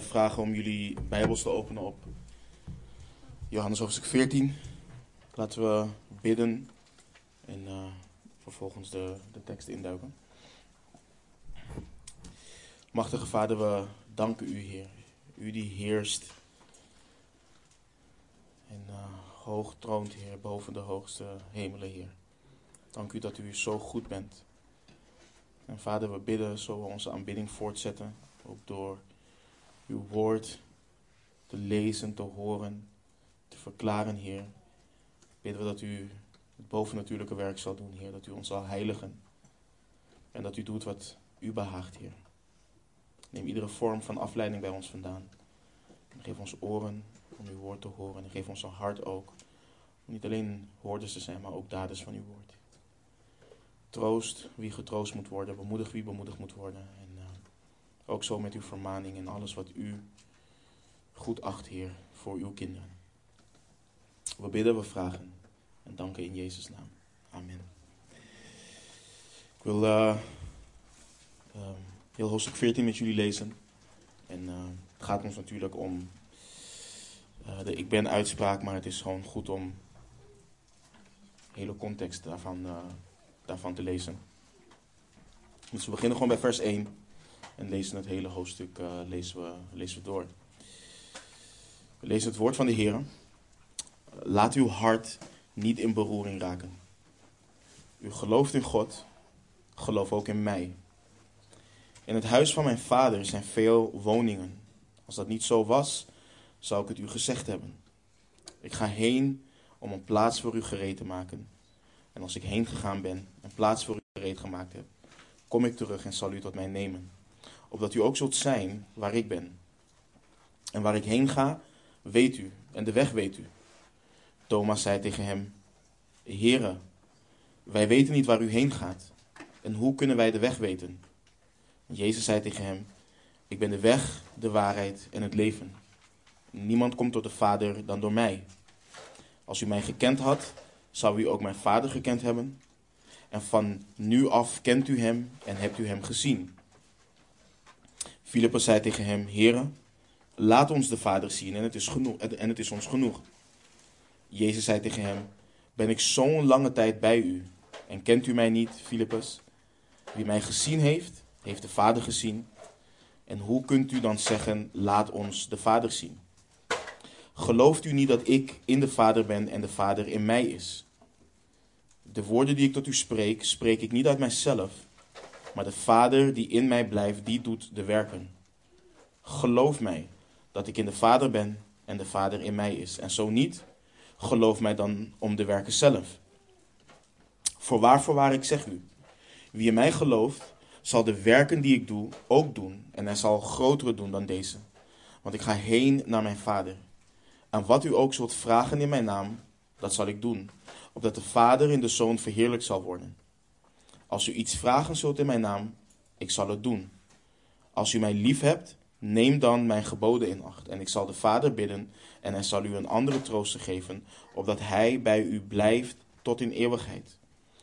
vragen om jullie Bijbels te openen op Johannes hoofdstuk 14. Laten we bidden en uh, vervolgens de, de tekst induiken. Machtige Vader, we danken u, Heer. U die heerst en uh, hoog troont, Heer, boven de hoogste hemelen, Heer. Dank u dat u zo goed bent. En Vader, we bidden zo we onze aanbidding voortzetten, ook door uw woord te lezen, te horen, te verklaren, Heer. Bidden we dat u het bovennatuurlijke werk zal doen, Heer. Dat u ons zal heiligen. En dat u doet wat u behaagt, Heer. Neem iedere vorm van afleiding bij ons vandaan. Geef ons oren om uw woord te horen. En geef ons een hart ook. Om niet alleen hoorders te zijn, maar ook daders van uw woord. Troost wie getroost moet worden. Bemoedig wie bemoedigd moet worden. En ook zo met uw vermaning en alles wat u goed acht, Heer, voor uw kinderen. We bidden, we vragen en danken in Jezus' naam. Amen. Ik wil uh, uh, heel hoofdstuk 14 met jullie lezen. En uh, het gaat ons natuurlijk om de ik ben uitspraak, maar het is gewoon goed om de hele context daarvan, daarvan te lezen. Dus we beginnen gewoon bij vers 1 en lezen het hele hoofdstuk lezen we, lezen we door. We lezen het woord van de Heer. Laat uw hart niet in beroering raken. U gelooft in God, geloof ook in mij. In het huis van mijn vader zijn veel woningen. Als dat niet zo was, zou ik het u gezegd hebben. Ik ga heen om een plaats voor u gereed te maken. En als ik heen gegaan ben en plaats voor u gereed gemaakt heb, kom ik terug en zal u tot mij nemen. Opdat u ook zult zijn waar ik ben. En waar ik heen ga, weet u, en de weg weet u. Thomas zei tegen hem: Heere, wij weten niet waar u heen gaat. En hoe kunnen wij de weg weten? Jezus zei tegen hem: Ik ben de weg, de waarheid en het leven. Niemand komt tot de Vader dan door mij. Als u mij gekend had, zou u ook mijn Vader gekend hebben. En van nu af kent u hem en hebt u hem gezien. Filippus zei tegen hem: Heere, laat ons de Vader zien en het is, genoeg, en het is ons genoeg. Jezus zei tegen hem: Ben ik zo'n lange tijd bij u en kent u mij niet, Filippus? Wie mij gezien heeft, heeft de Vader gezien. En hoe kunt u dan zeggen: Laat ons de Vader zien? Gelooft u niet dat ik in de Vader ben en de Vader in mij is? De woorden die ik tot u spreek, spreek ik niet uit mijzelf, maar de Vader die in mij blijft, die doet de werken. Geloof mij dat ik in de Vader ben en de Vader in mij is. En zo niet, geloof mij dan om de werken zelf. Voorwaar, voorwaar, ik zeg u, wie in mij gelooft, zal de werken die ik doe ook doen, en hij zal grotere doen dan deze. Want ik ga heen naar mijn Vader. En wat u ook zult vragen in mijn naam, dat zal ik doen, opdat de Vader in de Zoon verheerlijk zal worden. Als u iets vragen zult in mijn naam, ik zal het doen. Als u mij lief hebt, neem dan mijn geboden in acht. En ik zal de Vader bidden, en hij zal u een andere trooster geven, opdat hij bij u blijft tot in eeuwigheid.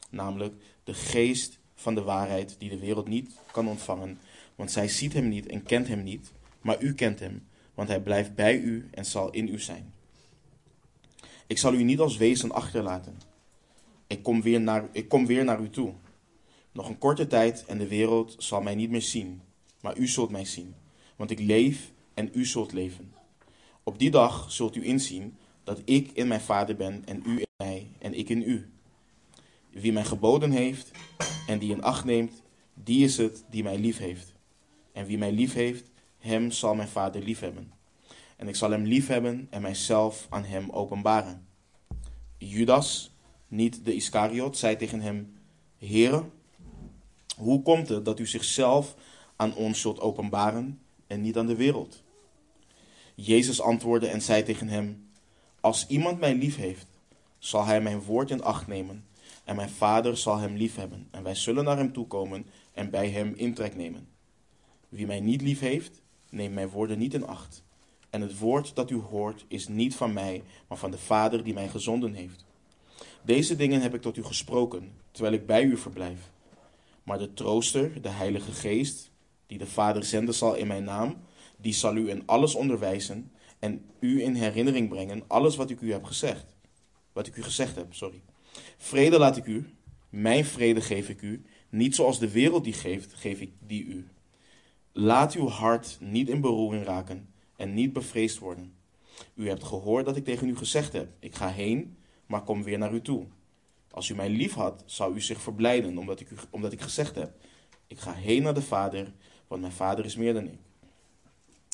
Namelijk de geest van de waarheid die de wereld niet kan ontvangen, want zij ziet hem niet en kent hem niet, maar u kent hem, want hij blijft bij u en zal in u zijn. Ik zal u niet als wezen achterlaten. Ik kom weer naar, ik kom weer naar u toe. Nog een korte tijd en de wereld zal mij niet meer zien, maar u zult mij zien, want ik leef en u zult leven. Op die dag zult u inzien dat ik in mijn Vader ben en u in mij en ik in u. Wie mij geboden heeft en die in acht neemt, die is het die mij lief heeft. En wie mij lief heeft, hem zal mijn Vader lief hebben. En ik zal hem lief hebben en mijzelf aan hem openbaren. Judas, niet de Iscariot, zei tegen hem: Heere, hoe komt het dat u zichzelf aan ons zult openbaren en niet aan de wereld? Jezus antwoordde en zei tegen hem: Als iemand mij lief heeft, zal hij mijn woord in acht nemen, en mijn vader zal hem lief hebben, en wij zullen naar hem toekomen en bij hem intrek nemen. Wie mij niet lief heeft, neemt mijn woorden niet in acht. En het woord dat u hoort is niet van mij, maar van de Vader die mij gezonden heeft. Deze dingen heb ik tot u gesproken, terwijl ik bij u verblijf. Maar de trooster, de Heilige Geest, die de Vader zenden zal in mijn naam, Die zal u in alles onderwijzen en u in herinnering brengen alles wat ik u heb gezegd. Wat ik u gezegd heb, sorry. Vrede laat ik u, mijn vrede geef ik u, niet zoals de wereld die geeft, geef ik die u. Laat uw hart niet in beroering raken en niet bevreesd worden. U hebt gehoord dat ik tegen u gezegd heb: Ik ga heen, maar kom weer naar u toe. Als u mij lief had, zou u zich verblijden, omdat ik, u, omdat ik gezegd heb: Ik ga heen naar de Vader, want mijn Vader is meer dan ik.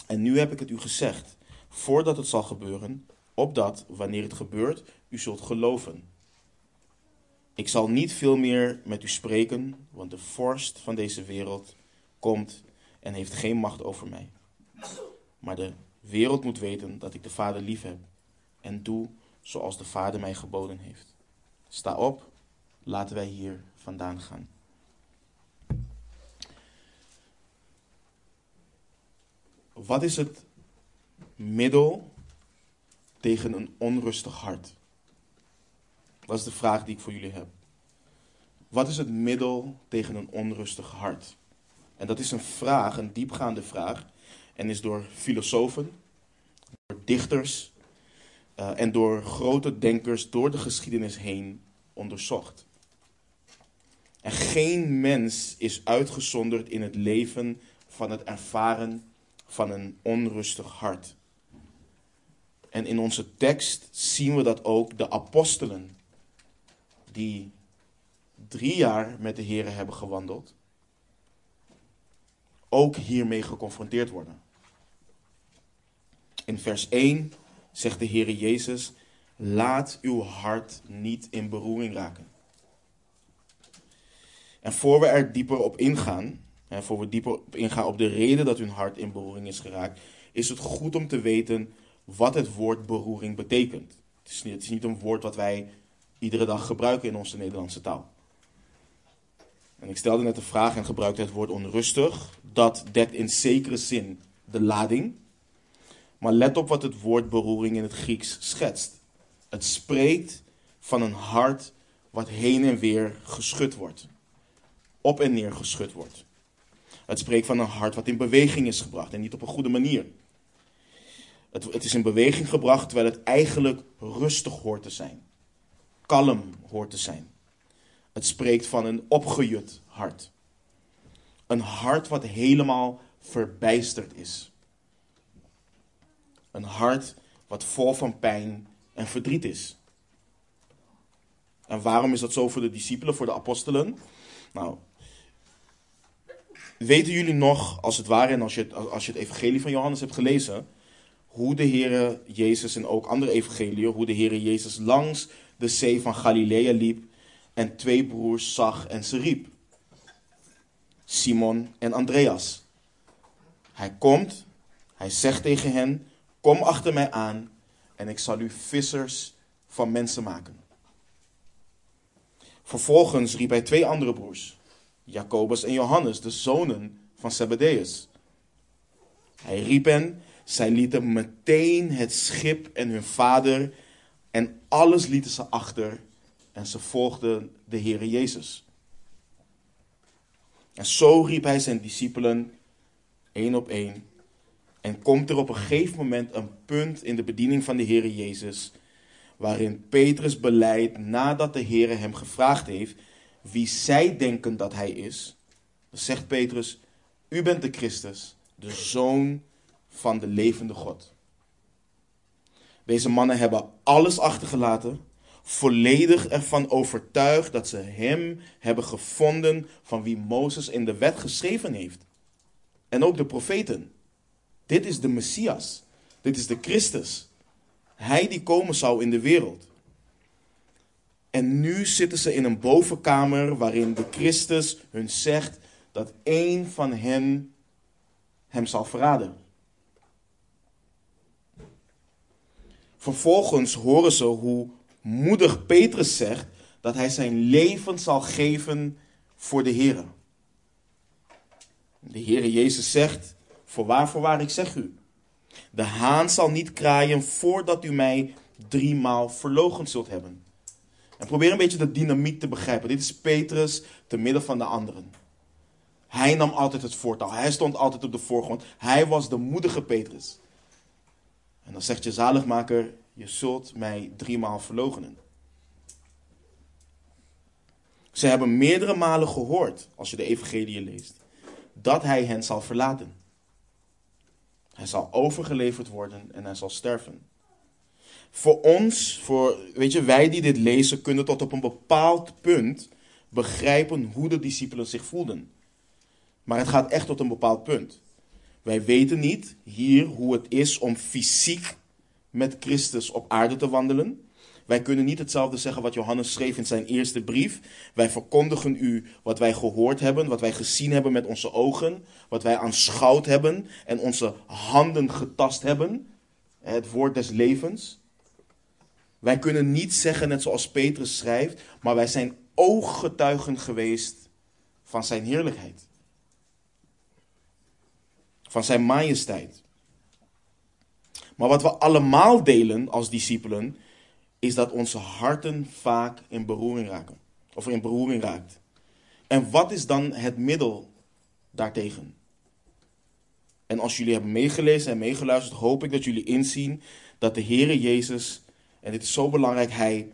En nu heb ik het u gezegd, voordat het zal gebeuren, opdat, wanneer het gebeurt, u zult geloven. Ik zal niet veel meer met u spreken, want de vorst van deze wereld komt en heeft geen macht over mij. Maar de wereld moet weten dat ik de Vader lief heb en doe zoals de Vader mij geboden heeft. Sta op, laten wij hier vandaan gaan. Wat is het middel tegen een onrustig hart? Dat is de vraag die ik voor jullie heb. Wat is het middel tegen een onrustig hart? En dat is een vraag, een diepgaande vraag, en is door filosofen, door dichters uh, en door grote denkers door de geschiedenis heen onderzocht. En geen mens is uitgezonderd in het leven van het ervaren van een onrustig hart. En in onze tekst zien we dat ook de apostelen, die drie jaar met de Heer hebben gewandeld, ook hiermee geconfronteerd worden. In vers 1 zegt de Heer Jezus: Laat uw hart niet in beroering raken. En voor we er dieper op ingaan, en voor we dieper op ingaan op de reden dat hun hart in beroering is geraakt, is het goed om te weten wat het woord beroering betekent. Het is niet, het is niet een woord wat wij iedere dag gebruiken in onze Nederlandse taal. En ik stelde net de vraag en gebruikte het woord onrustig. Dat dekt in zekere zin de lading. Maar let op wat het woord beroering in het Grieks schetst. Het spreekt van een hart wat heen en weer geschud wordt. Op en neer geschud wordt. Het spreekt van een hart wat in beweging is gebracht en niet op een goede manier. Het, het is in beweging gebracht terwijl het eigenlijk rustig hoort te zijn. Kalm hoort te zijn. Het spreekt van een opgejut hart. Een hart wat helemaal verbijsterd is. Een hart wat vol van pijn en verdriet is. En waarom is dat zo voor de discipelen, voor de apostelen? Nou, weten jullie nog, als het ware, en als je als je het evangelie van Johannes hebt gelezen, hoe de Heere Jezus en ook andere evangeliën, hoe de Heere Jezus langs de zee van Galilea liep en twee broers zag en ze riep. Simon en Andreas. Hij komt, hij zegt tegen hen, kom achter mij aan en ik zal u vissers van mensen maken. Vervolgens riep hij twee andere broers, Jacobus en Johannes, de zonen van Zebedeus. Hij riep hen, zij lieten meteen het schip en hun vader en alles lieten ze achter en ze volgden de Heere Jezus. En zo riep hij zijn discipelen één op één. En komt er op een gegeven moment een punt in de bediening van de Heere Jezus, waarin Petrus beleidt nadat de Heere hem gevraagd heeft wie zij denken dat hij is. Dan zegt Petrus, u bent de Christus, de Zoon van de levende God. Deze mannen hebben alles achtergelaten volledig ervan overtuigd dat ze hem hebben gevonden van wie Mozes in de wet geschreven heeft. En ook de profeten. Dit is de Messias. Dit is de Christus. Hij die komen zou in de wereld. En nu zitten ze in een bovenkamer waarin de Christus hun zegt dat één van hen hem zal verraden. Vervolgens horen ze hoe moedig Petrus zegt dat hij zijn leven zal geven voor de Heer. De Heer Jezus zegt, voorwaar, voorwaar, ik zeg u. De haan zal niet kraaien voordat u mij driemaal verlogen zult hebben. En probeer een beetje de dynamiek te begrijpen. Dit is Petrus te midden van de anderen. Hij nam altijd het voortouw. Hij stond altijd op de voorgrond. Hij was de moedige Petrus. En dan zegt je zaligmaker, je zult mij driemaal verloochenen. Ze hebben meerdere malen gehoord, als je de evangelie leest, dat hij hen zal verlaten. Hij zal overgeleverd worden en hij zal sterven. Voor ons, voor, weet je, wij die dit lezen, kunnen tot op een bepaald punt begrijpen hoe de discipelen zich voelden. Maar het gaat echt tot een bepaald punt. Wij weten niet hier hoe het is om fysiek met Christus op aarde te wandelen. Wij kunnen niet hetzelfde zeggen wat Johannes schreef in zijn eerste brief. Wij verkondigen u wat wij gehoord hebben, wat wij gezien hebben met onze ogen, wat wij aanschouwd hebben en onze handen getast hebben. Het woord des levens. Wij kunnen niet zeggen, net zoals Petrus schrijft, maar wij zijn ooggetuigen geweest van zijn heerlijkheid. Van zijn majesteit. Maar wat we allemaal delen als discipelen, is dat onze harten vaak in beroering raken. Of in beroering raakt. En wat is dan het middel daartegen? En als jullie hebben meegelezen en meegeluisterd, hoop ik dat jullie inzien dat de Heere Jezus, en dit is zo belangrijk, hij,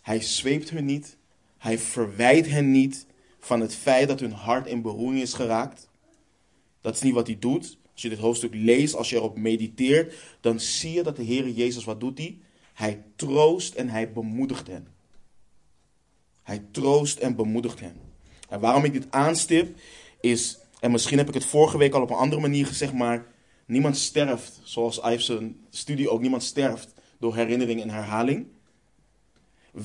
hij zweept hun niet, hij verwijt hen niet van het feit dat hun hart in beroering is geraakt. Dat is niet wat hij doet. Als je dit hoofdstuk leest, als je erop mediteert, dan zie je dat de Heere Jezus, wat doet hij? Hij troost en hij bemoedigt hen. Hij troost en bemoedigt hen. En waarom ik dit aanstip is, en misschien heb ik het vorige week al op een andere manier gezegd, maar niemand sterft, zoals zijn studie ook, niemand sterft door herinnering en herhaling.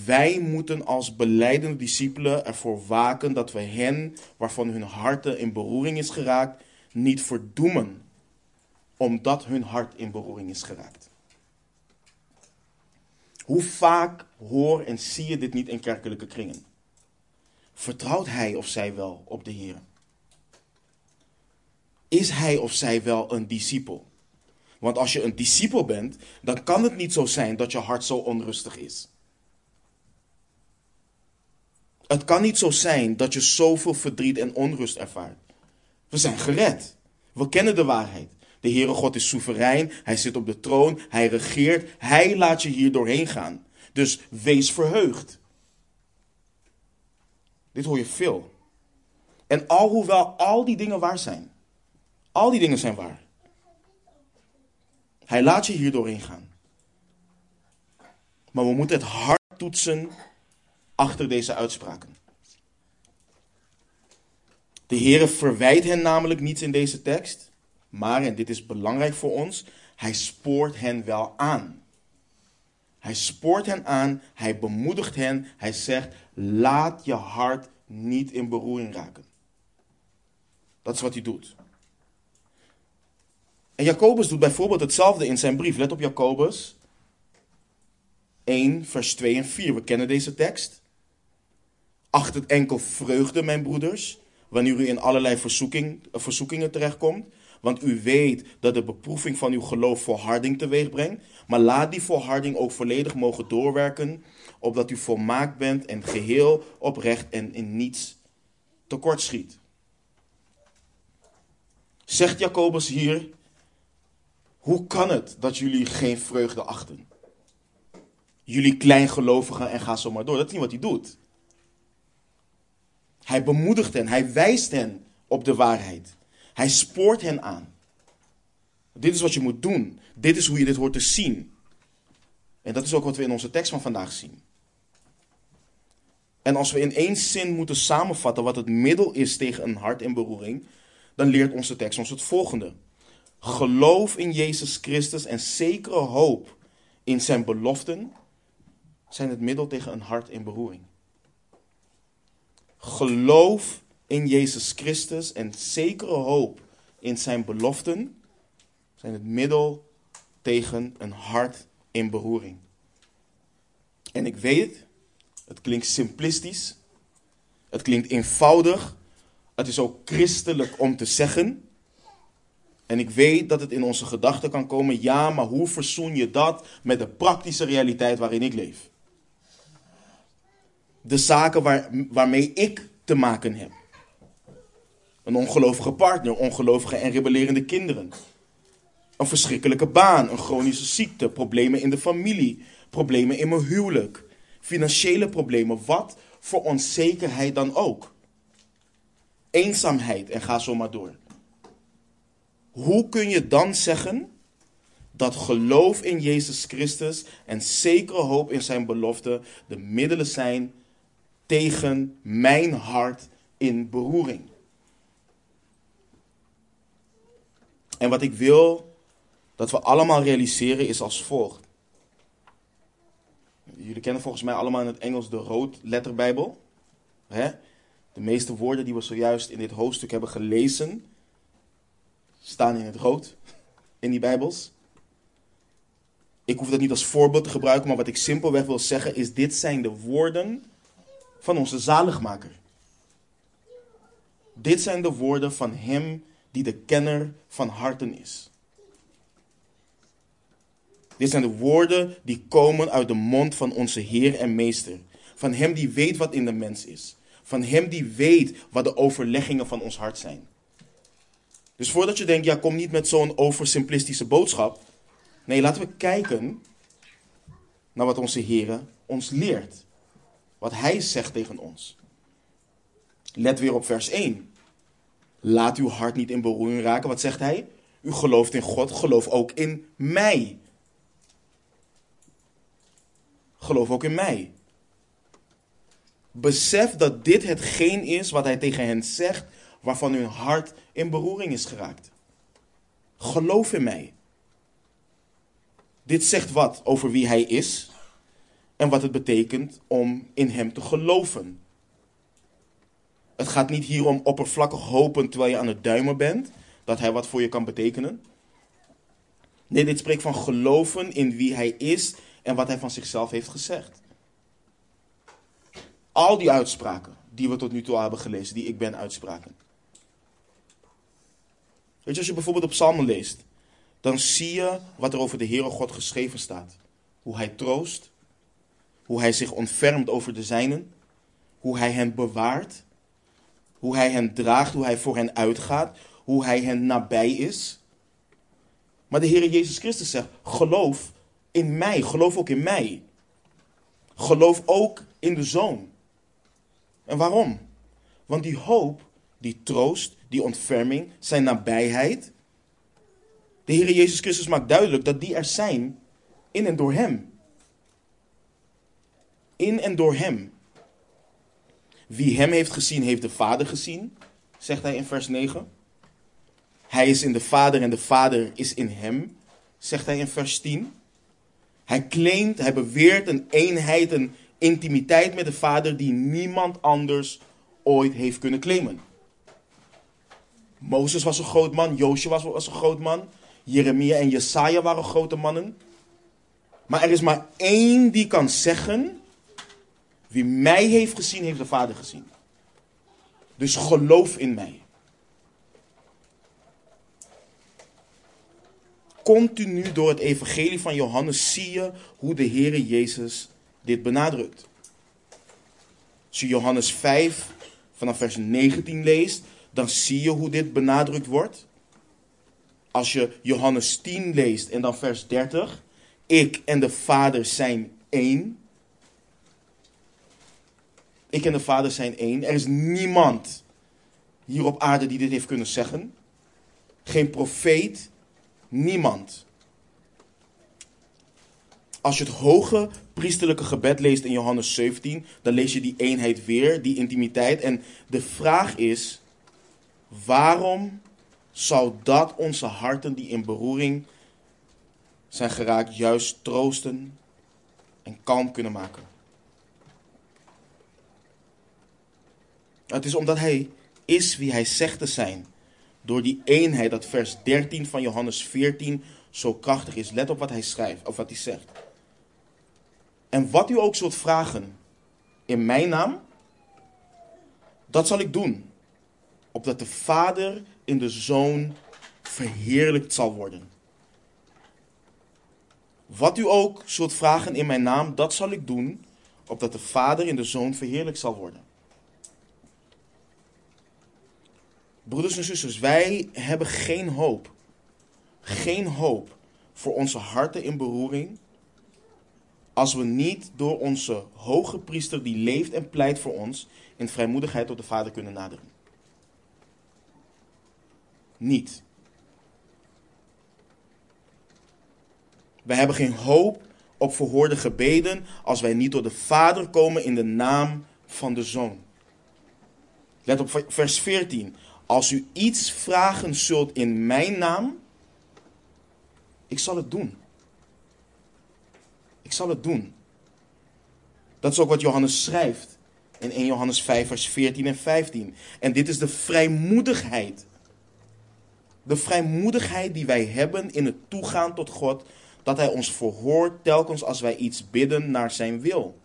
Wij moeten als beleidende discipelen ervoor waken dat we hen, waarvan hun harten in beroering is geraakt, niet verdoemen, omdat hun hart in beroering is geraakt. Hoe vaak hoor en zie je dit niet in kerkelijke kringen? Vertrouwt hij of zij wel op de Heer? Is hij of zij wel een discipel? Want als je een discipel bent, dan kan het niet zo zijn dat je hart zo onrustig is. Het kan niet zo zijn dat je zoveel verdriet en onrust ervaart. We zijn gered. We kennen de waarheid. De Heere God is soeverein, hij zit op de troon, hij regeert, hij laat je hier doorheen gaan. Dus wees verheugd. Dit hoor je veel. En alhoewel al die dingen waar zijn, al die dingen zijn waar. Hij laat je hier doorheen gaan. Maar we moeten het hart toetsen achter deze uitspraken. De Heere verwijt hen namelijk niets in deze tekst. Maar, en dit is belangrijk voor ons, hij spoort hen wel aan. Hij spoort hen aan, hij bemoedigt hen, hij zegt, laat je hart niet in beroering raken. Dat is wat hij doet. En Jacobus doet bijvoorbeeld hetzelfde in zijn brief. Let op Jacobus 1, vers 2 en 4. We kennen deze tekst. Acht het enkel vreugde, mijn broeders, wanneer u in allerlei verzoeking, verzoekingen terechtkomt want u weet dat de beproeving van uw geloof volharding teweeg brengt. Maar laat die volharding ook volledig mogen doorwerken, opdat u volmaakt bent en geheel oprecht en in niets tekort schiet. Zegt Jacobus hier, hoe kan het dat jullie geen vreugde achten? Jullie kleingelovigen en ga zo maar door. Dat is niet wat hij doet. Hij bemoedigt hen, hij wijst hen op de waarheid. Hij spoort hen aan. Dit is wat je moet doen. Dit is hoe je dit hoort te zien. En dat is ook wat we in onze tekst van vandaag zien. En als we in één zin moeten samenvatten wat het middel is tegen een hart in beroering, dan leert onze tekst ons het volgende. Geloof in Jezus Christus en zekere hoop in zijn beloften zijn het middel tegen een hart in beroering. Geloof in Jezus Christus en zekere hoop in zijn beloften zijn het middel tegen een hart in beroering. En ik weet, het klinkt simplistisch, het klinkt eenvoudig, het is ook christelijk om te zeggen. En ik weet dat het in onze gedachten kan komen, ja, maar hoe verzoen je dat met de praktische realiteit waarin ik leef? De zaken waar, waarmee ik te maken heb. Een ongelovige partner, ongelovige en rebellerende kinderen. Een verschrikkelijke baan, een chronische ziekte, problemen in de familie, problemen in mijn huwelijk, financiële problemen, wat voor onzekerheid dan ook. Eenzaamheid en ga zo maar door. Hoe kun je dan zeggen dat geloof in Jezus Christus en zekere hoop in zijn belofte de middelen zijn tegen mijn hart in beroering? En wat ik wil dat we allemaal realiseren is als volgt. Jullie kennen volgens mij allemaal in het Engels de roodletterbijbel. Hè? De meeste woorden die we zojuist in dit hoofdstuk hebben gelezen, staan in het rood in die Bijbels. Ik hoef dat niet als voorbeeld te gebruiken, maar wat ik simpelweg wil zeggen is: dit zijn de woorden van onze zaligmaker. Dit zijn de woorden van Hem die de kenner van harten is. Dit zijn de woorden die komen uit de mond van onze Heer en Meester. Van Hem die weet wat in de mens is. Van Hem die weet wat de overleggingen van ons hart zijn. Dus voordat je denkt, ja, kom niet met zo'n oversimplistische boodschap. Nee, laten we kijken naar wat onze Heer ons leert. Wat Hij zegt tegen ons. Let weer op vers 1. Laat uw hart niet in beroering raken. Wat zegt Hij? U gelooft in God, geloof ook in mij. Geloof ook in mij. Besef dat dit hetgeen is wat hij tegen hen zegt, waarvan hun hart in beroering is geraakt. Geloof in mij. Dit zegt wat over wie hij is en wat het betekent om in hem te geloven. Het gaat niet hier om oppervlakkig hopen terwijl je aan het duimen bent, dat hij wat voor je kan betekenen. Nee, dit spreekt van geloven in wie hij is en wat hij van zichzelf heeft gezegd. Al die uitspraken die we tot nu toe hebben gelezen, die ik ben uitspraken. Weet je, als je bijvoorbeeld op Psalmen leest, dan zie je wat er over de Heere God geschreven staat. Hoe hij troost, hoe hij zich ontfermt over de zijnen, hoe hij hen bewaart, hoe hij hen draagt, hoe hij voor hen uitgaat, hoe hij hen nabij is. Maar de Heere Jezus Christus zegt, geloof in mij, geloof ook in mij. Geloof ook in de Zoon. En waarom? Want die hoop, die troost, die ontferming, zijn nabijheid. De Heer Jezus Christus maakt duidelijk dat die er zijn in en door Hem. In en door Hem. Wie Hem heeft gezien, heeft de Vader gezien, zegt hij in vers 9. Hij is in de Vader en de Vader is in Hem, zegt hij in vers 10. Hij claimt, hij beweert een eenheid, een intimiteit met de Vader die niemand anders ooit heeft kunnen claimen. Mozes was een groot man, was, was een groot man, Jeremia en Jesaja waren grote mannen. Maar er is maar één die kan zeggen, wie mij heeft gezien, heeft de Vader gezien. Dus geloof in mij. Continu door het evangelie van Johannes zie je hoe de Heere Jezus dit benadrukt. Als je Johannes 5 vanaf vers 19 leest, dan zie je hoe dit benadrukt wordt. Als je Johannes 10 leest en dan vers 30, ik en de Vader zijn één. Ik en de Vader zijn één. Er is niemand hier op aarde die dit heeft kunnen zeggen. Geen profeet, niemand. Als je het hoge priesterlijke gebed leest in Johannes 17, dan lees je die eenheid weer, die intimiteit. En de vraag is, waarom zou dat onze harten die in beroering zijn geraakt, juist troosten en kalm kunnen maken? Het is omdat hij is wie hij zegt te zijn. Door die eenheid, dat vers 13 van Johannes 14 zo krachtig is. Let op wat hij schrijft, of wat hij zegt. En wat u ook zult vragen in mijn naam, dat zal ik doen. Opdat de Vader in de Zoon verheerlijkt zal worden. Wat u ook zult vragen in mijn naam, dat zal ik doen, opdat de Vader in de Zoon verheerlijkt zal worden. Broeders en zusters, wij hebben geen hoop. Geen hoop voor onze harten in beroering. Als we niet door onze hoge priester die leeft en pleit voor ons in vrijmoedigheid tot de Vader kunnen naderen. Niet. Wij hebben geen hoop op verhoorde gebeden als wij niet door de Vader komen in de naam van de Zoon. Let op vers 14. Als u iets vragen zult in mijn naam, ik zal het doen. Ik zal het doen. Dat is ook wat Johannes schrijft in 1 Johannes 5, vers 14 en 15. En dit is de vrijmoedigheid. De vrijmoedigheid die wij hebben in het toegaan tot God, dat Hij ons verhoort telkens als wij iets bidden naar Zijn wil.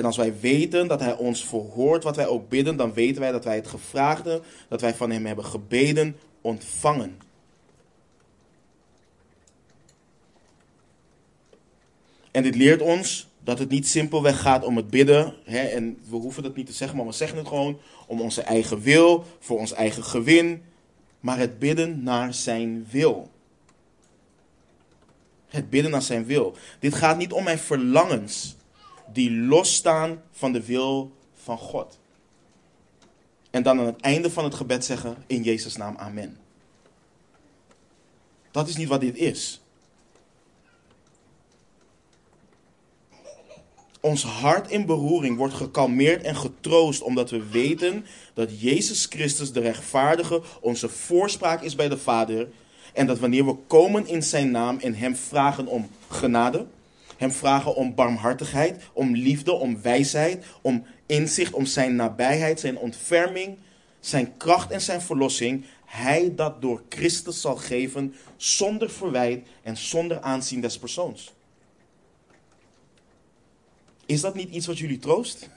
En als wij weten dat Hij ons verhoort wat wij ook bidden, dan weten wij dat wij het gevraagde, dat wij van Hem hebben gebeden, ontvangen. En dit leert ons dat het niet simpelweg gaat om het bidden. Hè, en we hoeven dat niet te zeggen, maar we zeggen het gewoon om onze eigen wil, voor ons eigen gewin. Maar het bidden naar zijn wil. Het bidden naar zijn wil. Dit gaat niet om mijn verlangens die losstaan van de wil van God. En dan aan het einde van het gebed zeggen in Jezus' naam amen. Dat is niet wat dit is. Ons hart in beroering wordt gekalmeerd en getroost omdat we weten dat Jezus Christus de rechtvaardige onze voorspraak is bij de Vader. En dat wanneer we komen in zijn naam en hem vragen om genade, hem vragen om barmhartigheid, om liefde, om wijsheid, om inzicht, om zijn nabijheid, zijn ontferming, zijn kracht en zijn verlossing, hij dat door Christus zal geven zonder verwijt en zonder aanzien des persoons. Is dat niet iets wat jullie troost?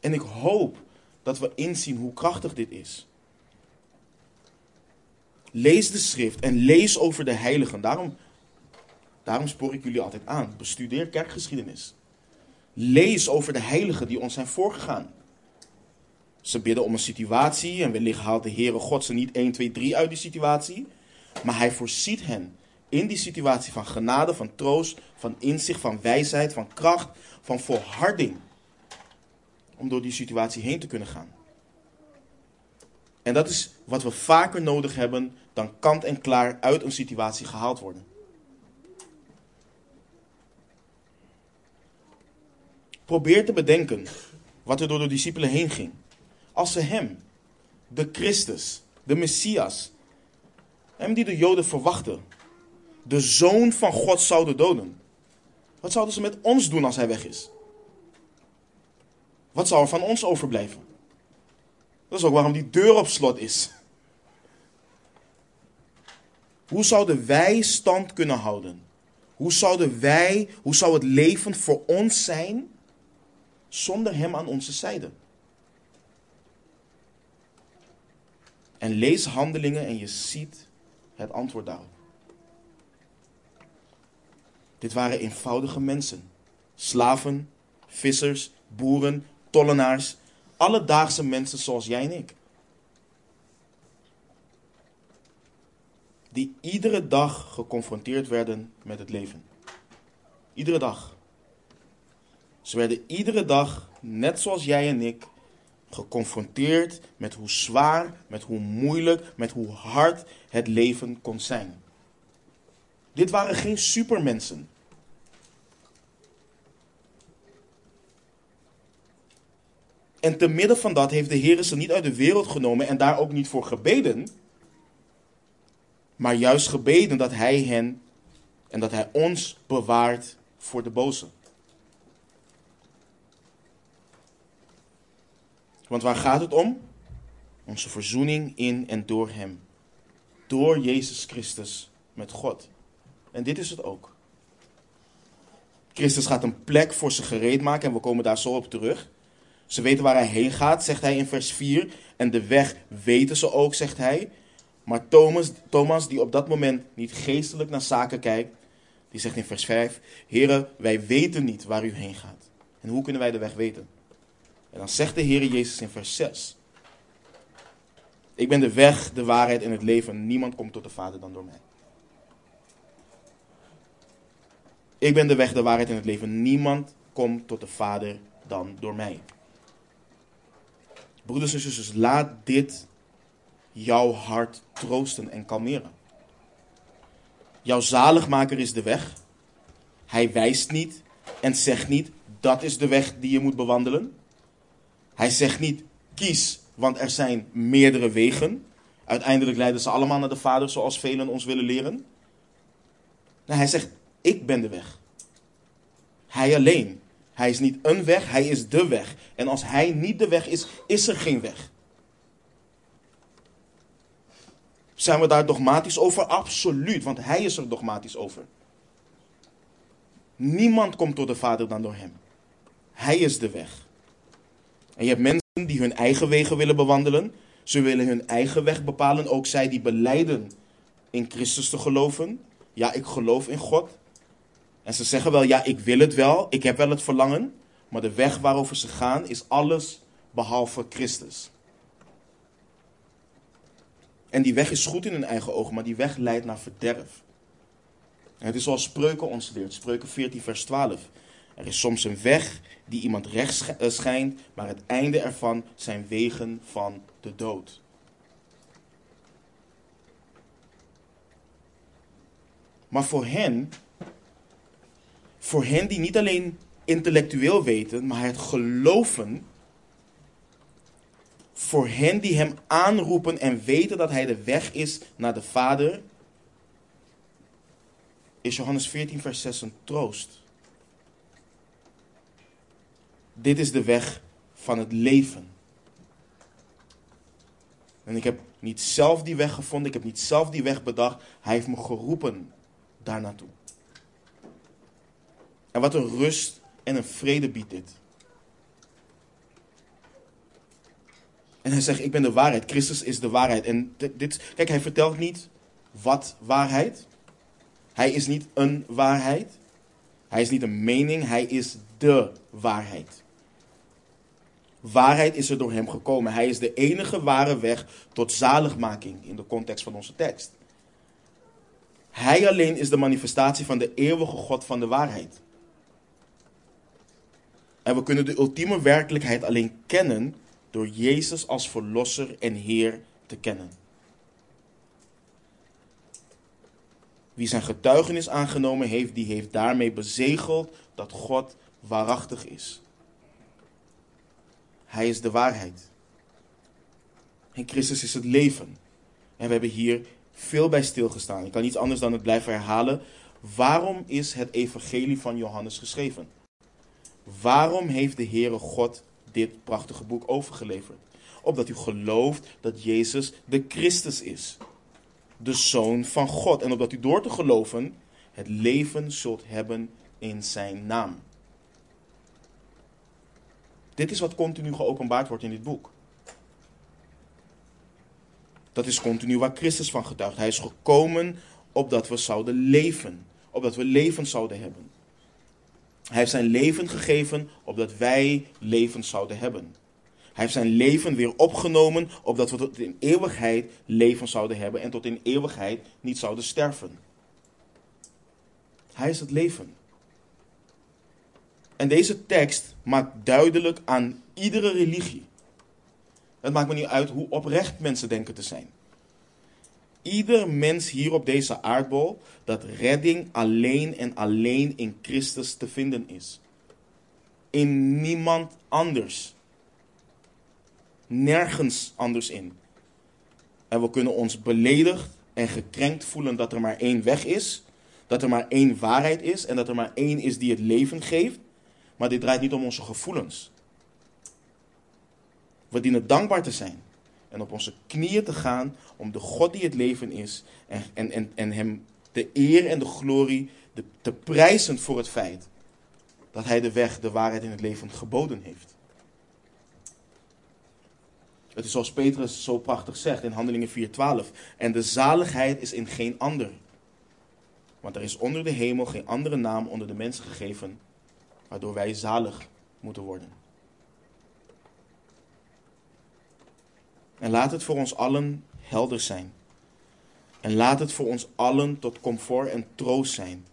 En ik hoop dat we inzien hoe krachtig dit is. Lees de schrift en lees over de heiligen. Daarom, daarom spoor ik jullie altijd aan. Bestudeer kerkgeschiedenis. Lees over de heiligen die ons zijn voorgegaan. Ze bidden om een situatie en wellicht haalt de Heere God ze niet 1, 2, 3 uit die situatie. Maar hij voorziet hen in die situatie van genade, van troost, van inzicht, van wijsheid, van kracht, van volharding. Om door die situatie heen te kunnen gaan. En dat is wat we vaker nodig hebben dan kant en klaar uit een situatie gehaald worden. Probeer te bedenken wat er door de discipelen heen ging. Als ze hem, de Christus, de Messias, hem die de Joden verwachten, de zoon van God zouden doden. Wat zouden ze met ons doen als hij weg is? Wat zou er van ons overblijven? Dat is ook waarom die deur op slot is. Hoe zouden wij stand kunnen houden? Hoe zouden wij, hoe zou het leven voor ons zijn zonder hem aan onze zijde? En lees handelingen en je ziet het antwoord daarop. Dit waren eenvoudige mensen. Slaven, vissers, boeren, tollenaars. Alledaagse mensen zoals jij en ik. Die iedere dag geconfronteerd werden met het leven. Iedere dag. Ze werden iedere dag, net zoals jij en ik, geconfronteerd met hoe zwaar, met hoe moeilijk, met hoe hard het leven kon zijn. Dit waren geen supermensen. En te midden van dat heeft de Heer ze niet uit de wereld genomen en daar ook niet voor gebeden. Maar juist gebeden dat Hij hen en dat Hij ons bewaart voor de boze. Want waar gaat het om? Onze verzoening in en door Hem. Door Jezus Christus met God. En dit is het ook. Christus gaat een plek voor ze gereed maken en we komen daar zo op terug. Ze weten waar hij heen gaat, zegt hij in vers 4. En de weg weten ze ook, zegt hij. Maar Thomas, Thomas, die op dat moment niet geestelijk naar zaken kijkt, die zegt in vers 5: Heren, wij weten niet waar u heen gaat. En hoe kunnen wij de weg weten? En dan zegt de Heer Jezus in vers 6. Ik ben de weg, de waarheid en het leven. Niemand komt tot de Vader dan door mij. Ik ben de weg, de waarheid en het leven. Niemand komt tot de Vader dan door mij. Broeders en zusters, laat dit jouw hart troosten en kalmeren. Jouw zaligmaker is de weg. Hij wijst niet en zegt niet, dat is de weg die je moet bewandelen. Hij zegt niet, kies, want er zijn meerdere wegen. Uiteindelijk leiden ze allemaal naar de Vader, zoals velen ons willen leren. Nee, hij zegt, ik ben de weg. Hij alleen. Hij is niet een weg, hij is de weg. En als hij niet de weg is, is er geen weg. Zijn we daar dogmatisch over? Absoluut, want hij is er dogmatisch over. Niemand komt tot de Vader dan door hem. Hij is de weg. En je hebt mensen die hun eigen wegen willen bewandelen. Ze willen hun eigen weg bepalen. Ook zij die beleiden in Christus te geloven. Ja, ik geloof in God. En ze zeggen wel, ja, ik wil het wel. Ik heb wel het verlangen. Maar de weg waarover ze gaan is alles behalve Christus. En die weg is goed in hun eigen ogen, maar die weg leidt naar verderf. En het is zoals Spreuken ons leert. Spreuken 14, vers 12. Er is soms een weg die iemand rechts eh, schijnt, maar het einde ervan zijn wegen van de dood. Maar voor hen, voor hen die niet alleen intellectueel weten, maar het geloven, voor hen die hem aanroepen en weten dat hij de weg is naar de Vader, is Johannes 14, vers 6 een troost. Dit is de weg van het leven. En ik heb niet zelf die weg gevonden, ik heb niet zelf die weg bedacht. Hij heeft me geroepen daar naartoe. En wat een rust en een vrede biedt dit. En hij zegt, ik ben de waarheid. Christus is de waarheid. En dit, kijk, hij vertelt niet wat waarheid. Hij is niet een waarheid. Hij is niet een mening. Hij is de waarheid. Waarheid is er door hem gekomen. Hij is de enige ware weg tot zaligmaking in de context van onze tekst. Hij alleen is de manifestatie van de eeuwige God van de waarheid. En we kunnen de ultieme werkelijkheid alleen kennen door Jezus als Verlosser en Heer te kennen. Wie zijn getuigenis aangenomen heeft, die heeft daarmee bezegeld dat God waarachtig is. Hij is de waarheid. En Christus is het leven. En we hebben hier veel bij stilgestaan. Ik kan niets anders dan het blijven herhalen. Waarom is het evangelie van Johannes geschreven? Waarom heeft de Heere God dit prachtige boek overgeleverd? Opdat u gelooft dat Jezus de Christus is. De Zoon van God. En opdat u door te geloven het leven zult hebben in zijn naam. Dit is wat continu geopenbaard wordt in dit boek. Dat is continu waar Christus van getuigt. Hij is gekomen opdat we zouden leven. Opdat we leven zouden hebben. Hij heeft zijn leven gegeven opdat wij leven zouden hebben. Hij heeft zijn leven weer opgenomen opdat we tot in eeuwigheid leven zouden hebben en tot in eeuwigheid niet zouden sterven. Hij is het leven. En deze tekst maakt duidelijk aan iedere religie. Het maakt me niet uit hoe oprecht mensen denken te zijn. Ieder mens hier op deze aardbol dat redding alleen en alleen in Christus te vinden is. In niemand anders. Nergens anders in. En we kunnen ons beledigd en gekrenkt voelen dat er maar één weg is, dat er maar één waarheid is en dat er maar één is die het leven geeft. Maar dit draait niet om onze gevoelens. We dienen dankbaar te zijn en op onze knieën te gaan om de God die het leven is en, en, en, en Hem de eer en de glorie te prijzen voor het feit dat Hij de weg, de waarheid in het leven geboden heeft. Het is zoals Petrus zo prachtig zegt in Handelingen 4:12. En de zaligheid is in geen ander. Want er is onder de hemel geen andere naam onder de mensen gegeven waardoor wij zalig moeten worden. En laat het voor ons allen helder zijn. En laat het voor ons allen tot comfort en troost zijn.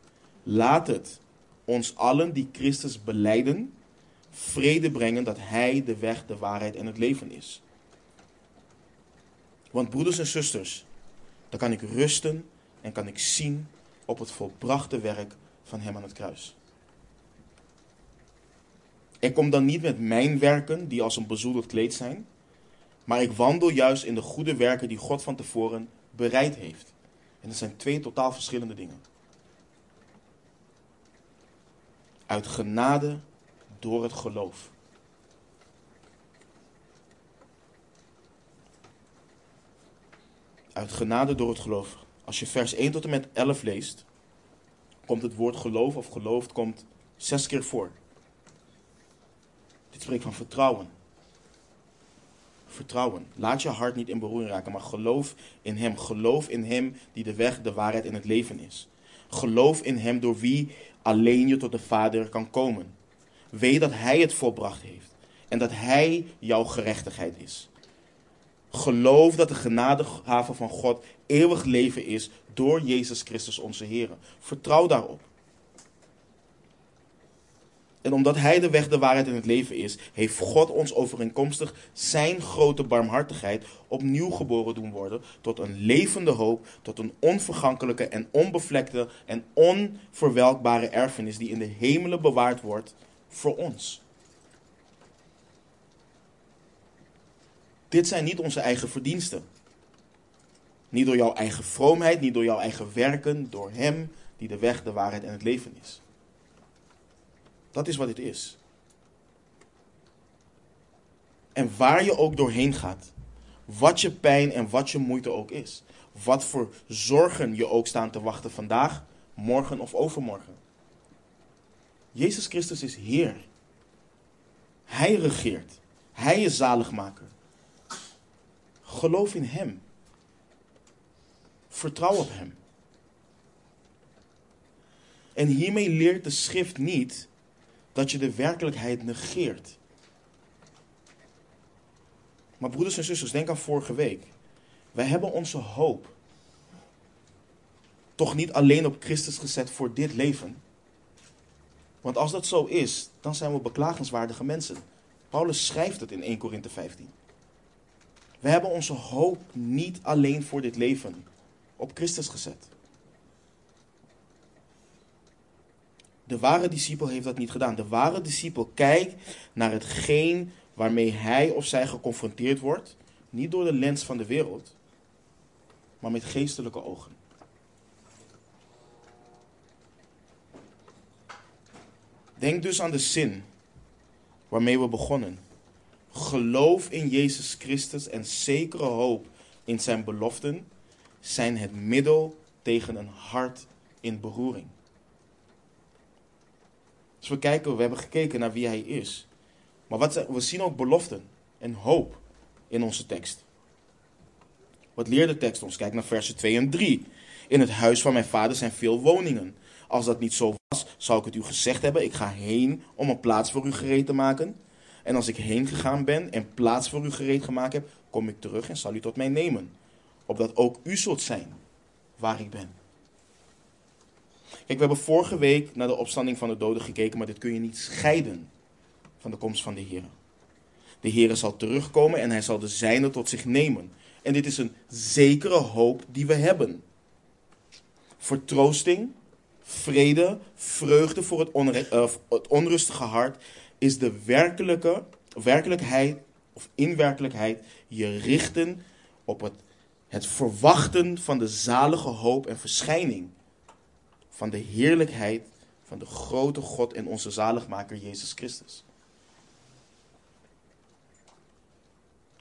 Laat het ons allen die Christus beleiden, vrede brengen dat Hij de weg, de waarheid en het leven is. Want broeders en zusters, dan kan ik rusten en kan ik zien op het volbrachte werk van Hem aan het kruis. Ik kom dan niet met mijn werken, die als een bezoedeld kleed zijn, maar ik wandel juist in de goede werken die God van tevoren bereid heeft. En dat zijn twee totaal verschillende dingen. Uit genade door het geloof. Uit genade door het geloof. Als je vers 1 tot en met 11 leest, komt het woord geloof of geloofd komt zes keer voor. Dit spreekt van vertrouwen. Vertrouwen. Laat je hart niet in beroering raken, maar geloof in Hem. Geloof in Hem die de weg, de waarheid en het leven is. Geloof in Hem door wie alleen je tot de Vader kan komen. Weet dat Hij het volbracht heeft en dat Hij jouw gerechtigheid is. Geloof dat de genadegave van God eeuwig leven is door Jezus Christus onze Heer. Vertrouw daarop. En omdat Hij de weg, de waarheid en het leven is, heeft God ons overeenkomstig Zijn grote barmhartigheid opnieuw geboren doen worden tot een levende hoop, tot een onvergankelijke en onbevlekte en onverwelkbare erfenis die in de hemelen bewaard wordt voor ons. Dit zijn niet onze eigen verdiensten. Niet door jouw eigen vroomheid, niet door jouw eigen werken, door Hem die de weg, de waarheid en het leven is. Dat is wat het is. En waar je ook doorheen gaat, wat je pijn en wat je moeite ook is, wat voor zorgen je ook staan te wachten vandaag, morgen of overmorgen. Jezus Christus is Heer. Hij regeert. Hij is zaligmaker. Geloof in Hem. Vertrouw op Hem. En hiermee leert de schrift niet dat je de werkelijkheid negeert. Maar broeders en zusters, denk aan vorige week. Wij hebben onze hoop toch niet alleen op Christus gezet voor dit leven. Want als dat zo is, dan zijn we beklagenswaardige mensen. Paulus schrijft het in 1 Korinthe 15. We hebben onze hoop niet alleen voor dit leven op Christus gezet. De ware discipel heeft dat niet gedaan. De ware discipel kijkt naar hetgeen waarmee hij of zij geconfronteerd wordt, niet door de lens van de wereld, maar met geestelijke ogen. Denk dus aan de zin waarmee we begonnen. Geloof in Jezus Christus en zekere hoop in zijn beloften zijn het middel tegen een hart in beroering. Dus we, kijken, we hebben gekeken naar wie hij is. Maar wat, we zien ook beloften en hoop in onze tekst. Wat leert de tekst ons? Kijk naar versen 2 en 3. In het huis van mijn vader zijn veel woningen. Als dat niet zo was, zou ik het u gezegd hebben. Ik ga heen om een plaats voor u gereed te maken. En als ik heen gegaan ben en plaats voor u gereed gemaakt heb, kom ik terug en zal u tot mij nemen. Opdat ook u zult zijn waar ik ben. Kijk, we hebben vorige week naar de opstanding van de doden gekeken, maar dit kun je niet scheiden van de komst van de Heer. De Heer zal terugkomen en hij zal de zijne tot zich nemen. En dit is een zekere hoop die we hebben. Vertroosting, vrede, vreugde voor het, uh, het onrustige hart is de werkelijke, werkelijkheid of in werkelijkheid je richten op het, het verwachten van de zalige hoop en verschijning van de heerlijkheid van de grote God en onze zaligmaker Jezus Christus.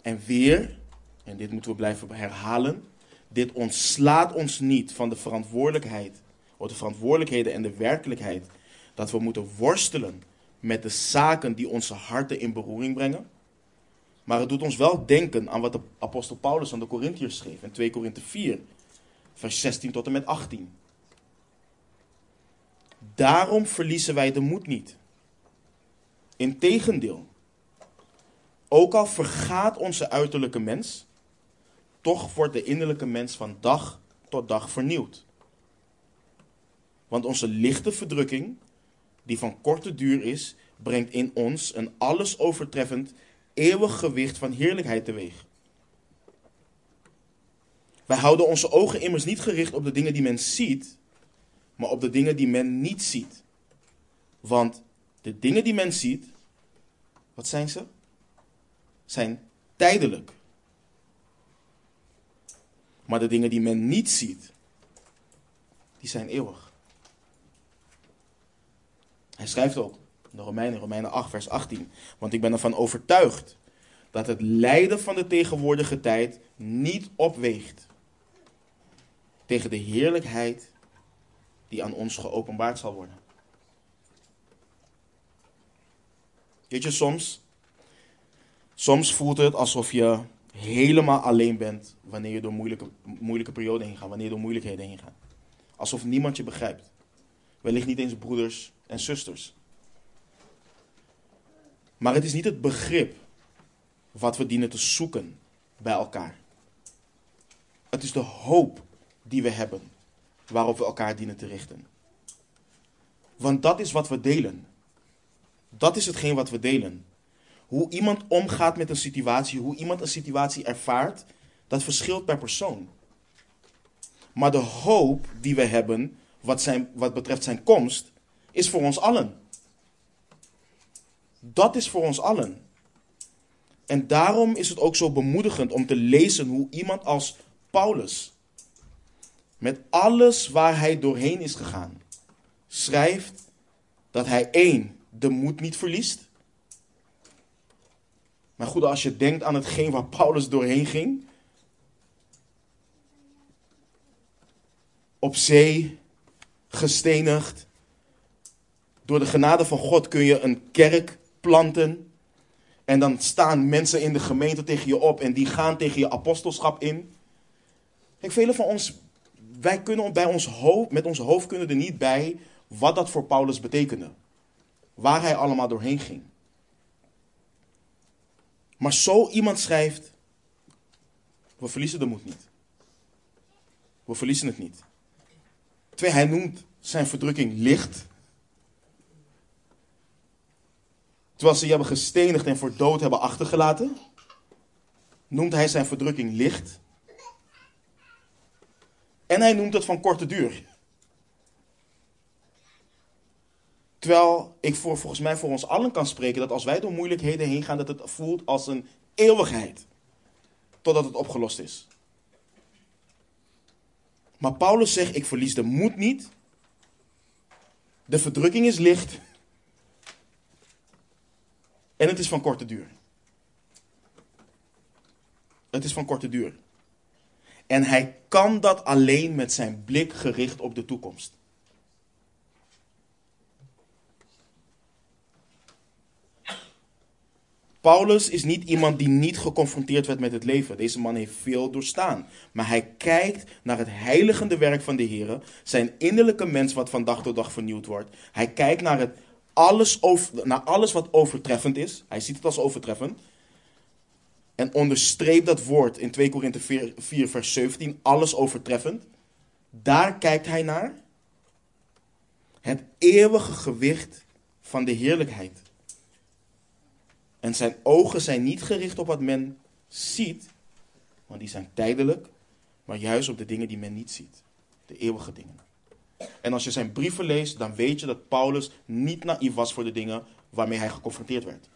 En weer, en dit moeten we blijven herhalen, dit ontslaat ons niet van de verantwoordelijkheid, of de verantwoordelijkheden en de werkelijkheid dat we moeten worstelen met de zaken die onze harten in beroering brengen. Maar het doet ons wel denken aan wat de apostel Paulus aan de Corinthiërs schreef in 2 Korinthe 4, vers 16 tot en met 18. Daarom verliezen wij de moed niet. Integendeel, ook al vergaat onze uiterlijke mens, toch wordt de innerlijke mens van dag tot dag vernieuwd. Want onze lichte verdrukking, die van korte duur is, brengt in ons een alles overtreffend, eeuwig gewicht van heerlijkheid teweeg. Wij houden onze ogen immers niet gericht op de dingen die men ziet, maar op de dingen die men niet ziet. Want de dingen die men ziet, wat zijn ze? Zijn tijdelijk. Maar de dingen die men niet ziet, die zijn eeuwig. Hij schrijft ook in de Romeinen, Romeinen 8, vers 18. Want ik ben ervan overtuigd dat het lijden van de tegenwoordige tijd niet opweegt tegen de heerlijkheid die aan ons geopenbaard zal worden. Weet je, soms, soms voelt het alsof je helemaal alleen bent wanneer je door moeilijke, moeilijke perioden heen gaat, wanneer je door moeilijkheden heen gaat. Alsof niemand je begrijpt. Wellicht niet eens broeders en zusters. Maar het is niet het begrip wat we dienen te zoeken bij elkaar. Het is de hoop die we hebben waarop we elkaar dienen te richten. Want dat is wat we delen. Dat is hetgeen wat we delen. Hoe iemand omgaat met een situatie, hoe iemand een situatie ervaart, dat verschilt per persoon. Maar de hoop die we hebben, wat, zijn, wat betreft zijn komst, is voor ons allen. Dat is voor ons allen. En daarom is het ook zo bemoedigend om te lezen hoe iemand als Paulus, met alles waar hij doorheen is gegaan, schrijft dat hij één, de moed niet verliest. Maar goed, als je denkt aan hetgeen waar Paulus doorheen ging, op zee, gestenigd. Door de genade van God kun je een kerk planten. En dan staan mensen in de gemeente tegen je op en die gaan tegen je apostelschap in. Kijk, velen van ons, wij kunnen bij ons met ons hoofd kunnen er niet bij wat dat voor Paulus betekende. Waar hij allemaal doorheen ging. Maar zo iemand schrijft, we verliezen de moed niet. We verliezen het niet. Twee, hij noemt zijn verdrukking licht. Terwijl ze je hebben gestenigd en voor dood hebben achtergelaten, noemt hij zijn verdrukking licht. En hij noemt het van korte duur. Terwijl ik voor, volgens mij voor ons allen kan spreken dat als wij door moeilijkheden heen gaan, dat het voelt als een eeuwigheid. Totdat het opgelost is. Maar Paulus zegt, ik verlies de moed niet. De verdrukking is licht. En het is van korte duur. Het is van korte duur. En hij kan dat alleen met zijn blik gericht op de toekomst. Paulus is niet iemand die niet geconfronteerd werd met het leven. Deze man heeft veel doorstaan. Maar hij kijkt naar het heiligende werk van de Heer, zijn innerlijke mens wat van dag tot dag vernieuwd wordt. Hij kijkt naar, het alles over, naar alles wat overtreffend is. Hij ziet het als overtreffend. En onderstreept dat woord in 2 Korinthe 4, 4, vers 17, alles overtreffend. Daar kijkt hij naar. Het eeuwige gewicht van de heerlijkheid. En zijn ogen zijn niet gericht op wat men ziet, want die zijn tijdelijk, maar juist op de dingen die men niet ziet. De eeuwige dingen. En als je zijn brieven leest, dan weet je dat Paulus niet naïef was voor de dingen waarmee hij geconfronteerd werd.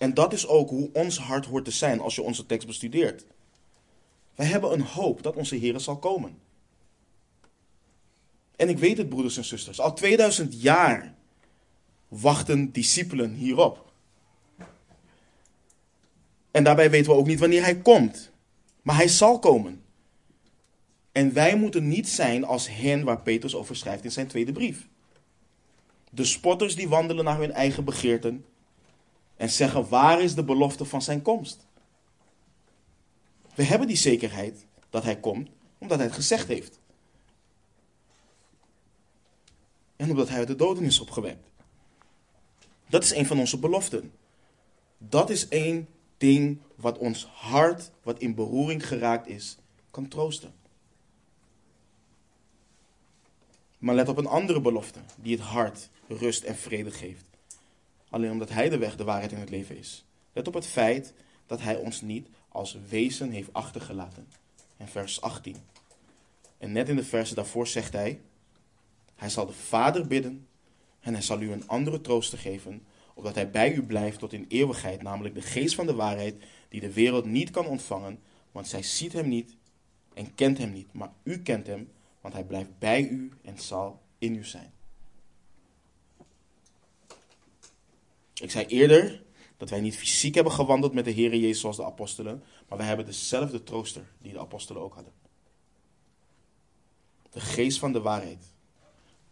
En dat is ook hoe ons hart hoort te zijn als je onze tekst bestudeert. Wij hebben een hoop dat onze Heer zal komen. En ik weet het, broeders en zusters, al 2000 jaar wachten discipelen hierop. En daarbij weten we ook niet wanneer hij komt. Maar hij zal komen. En wij moeten niet zijn als hen waar Petrus over schrijft in zijn tweede brief. De spotters die wandelen naar hun eigen begeerten en zeggen waar is de belofte van zijn komst. We hebben die zekerheid dat hij komt omdat hij het gezegd heeft. En omdat hij uit de doden is opgewekt. Dat is een van onze beloften. Dat is een ding wat ons hart, wat in beroering geraakt is, kan troosten. Maar let op een andere belofte, die het hart rust en vrede geeft. Alleen omdat Hij de weg, de waarheid en het leven is. Let op het feit dat Hij ons niet als wezen heeft achtergelaten. In vers 18. En net in de versen daarvoor zegt Hij, Hij zal de Vader bidden en Hij zal u een andere trooster geven, opdat Hij bij u blijft tot in eeuwigheid, namelijk de geest van de waarheid, die de wereld niet kan ontvangen, want zij ziet Hem niet en kent Hem niet, maar u kent Hem, want Hij blijft bij u en zal in u zijn. Ik zei eerder dat wij niet fysiek hebben gewandeld met de Heer Jezus zoals de apostelen, maar wij hebben dezelfde trooster die de apostelen ook hadden. De geest van de waarheid.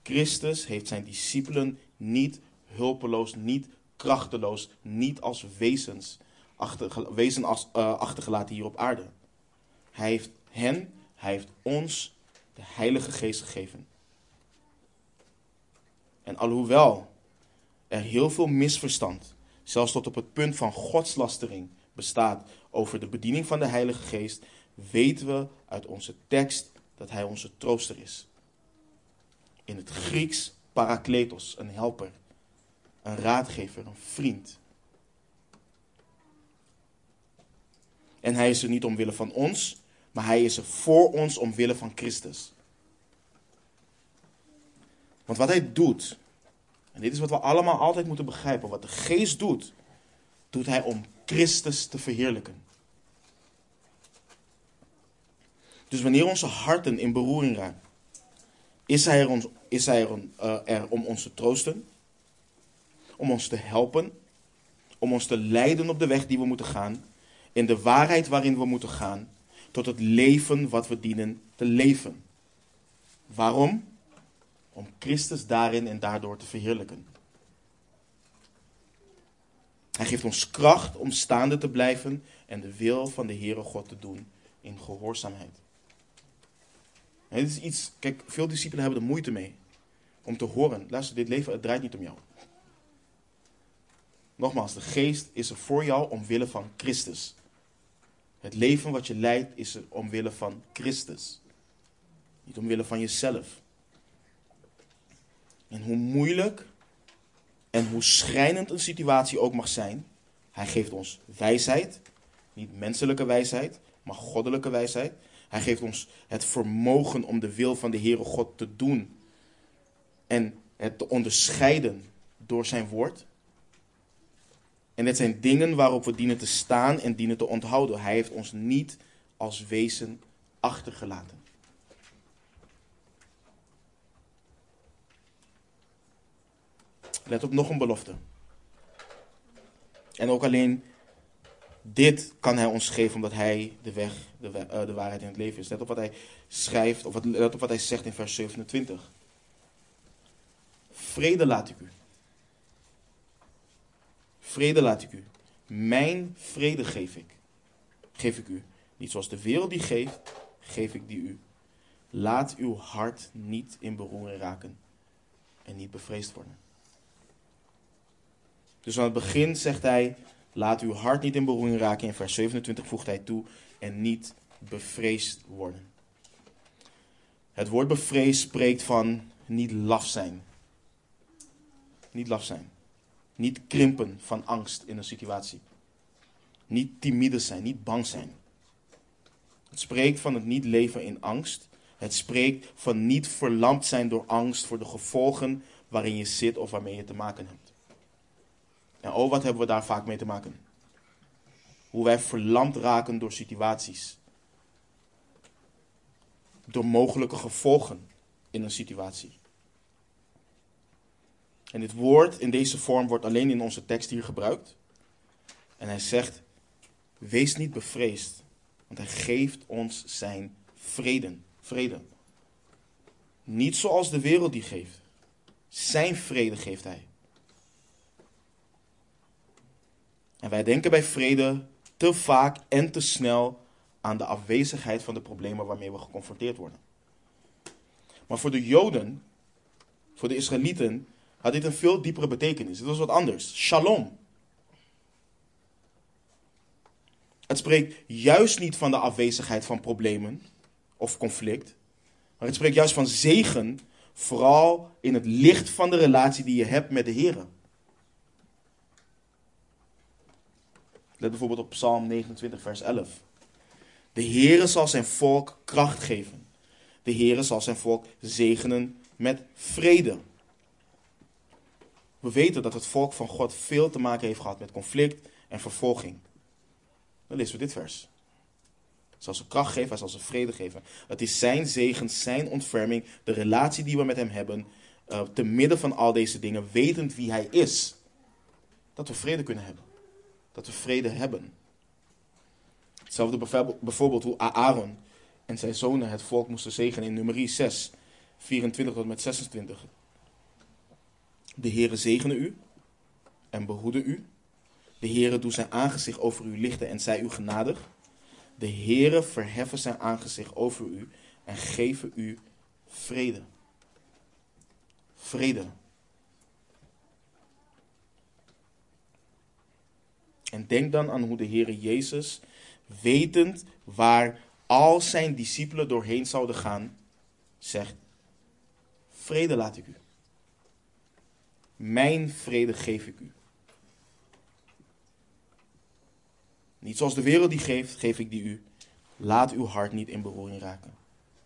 Christus heeft zijn discipelen niet hulpeloos, niet krachteloos, niet als wezens wezen als, uh, achtergelaten hier op aarde. Hij heeft hen, hij heeft ons de Heilige Geest gegeven. En alhoewel er heel veel misverstand, zelfs tot op het punt van godslastering, bestaat over de bediening van de Heilige Geest, weten we uit onze tekst dat Hij onze trooster is. In het Grieks parakletos, een helper, een raadgever, een vriend. En Hij is er niet omwille van ons, maar Hij is er voor ons omwille van Christus. Want wat Hij doet, dit is wat we allemaal altijd moeten begrijpen, wat de Geest doet, doet Hij om Christus te verheerlijken. Dus wanneer onze harten in beroering raken, is Hij er, is hij er, uh, er om ons te troosten, om ons te helpen, om ons te leiden op de weg die we moeten gaan, in de waarheid waarin we moeten gaan, tot het leven wat we dienen te leven. Waarom? Om Christus daarin en daardoor te verheerlijken. Hij geeft ons kracht om staande te blijven en de wil van de Heere God te doen in gehoorzaamheid. Dit is iets, kijk, veel discipelen hebben er moeite mee om te horen. Luister, dit leven, het draait niet om jou. Nogmaals, de geest is er voor jou omwille van Christus. Het leven wat je leidt is er omwille van Christus. Niet omwille van jezelf. En hoe moeilijk en hoe schrijnend een situatie ook mag zijn, hij geeft ons wijsheid. Niet menselijke wijsheid, maar goddelijke wijsheid. Hij geeft ons het vermogen om de wil van de Heere God te doen. En het te onderscheiden door zijn woord. En het zijn dingen waarop we dienen te staan en dienen te onthouden. Hij heeft ons niet als wezen achtergelaten. Let op nog een belofte. En ook alleen dit kan hij ons geven omdat hij de weg, de, uh, de waarheid in het leven is. Let op wat hij schrijft, of let op wat hij zegt in vers 27. Vrede laat ik u. Vrede laat ik u. Mijn vrede geef ik. Geef ik u. Niet zoals de wereld die geeft, geef ik die u. Laat uw hart niet in beroering raken en niet bevreesd worden. Dus aan het begin zegt hij: Laat uw hart niet in beroering raken. In vers 27 voegt hij toe: En niet bevreesd worden. Het woord bevreesd spreekt van niet laf zijn. Niet laf zijn. Niet krimpen van angst in een situatie. Niet timide zijn, niet bang zijn. Het spreekt van het niet leven in angst. Het spreekt van niet verlamd zijn door angst voor de gevolgen waarin je zit of waarmee je te maken hebt. En oh, wat hebben we daar vaak mee te maken? Hoe wij verlamd raken door situaties. Door mogelijke gevolgen in een situatie. En dit woord in deze vorm wordt alleen in onze tekst hier gebruikt. En hij zegt: Wees niet bevreesd, want hij geeft ons zijn vrede. vrede. Niet zoals de wereld die geeft. Zijn vrede geeft hij. En wij denken bij vrede te vaak en te snel aan de afwezigheid van de problemen waarmee we geconfronteerd worden. Maar voor de Joden, voor de Israëlieten, had dit een veel diepere betekenis. Het was wat anders. Shalom. Het spreekt juist niet van de afwezigheid van problemen of conflict. Maar het spreekt juist van zegen, vooral in het licht van de relatie die je hebt met de Heer. Let bijvoorbeeld op Psalm 29, vers 11. De Heere zal zijn volk kracht geven. De Heere zal zijn volk zegenen met vrede. We weten dat het volk van God veel te maken heeft gehad met conflict en vervolging. Dan lezen we dit vers. Hij zal ze kracht geven, hij zal ze vrede geven. Het is zijn zegen, zijn ontferming, de relatie die we met hem hebben, uh, te midden van al deze dingen, wetend wie hij is, dat we vrede kunnen hebben. Dat we vrede hebben. Hetzelfde bijvoorbeeld hoe Aaron en zijn zonen het volk moesten zegenen in nummer 6, 24 tot met 26. De Heere zegene u en behoede u. De Heere doet zijn aangezicht over u lichten en zij u genadig. De Heere verheffen zijn aangezicht over u en geven u vrede. Vrede. En denk dan aan hoe de Heere Jezus, wetend waar al zijn discipelen doorheen zouden gaan, zegt: Vrede laat ik u. Mijn vrede geef ik u. Niet zoals de wereld die geeft, geef ik die u. Laat uw hart niet in beroering raken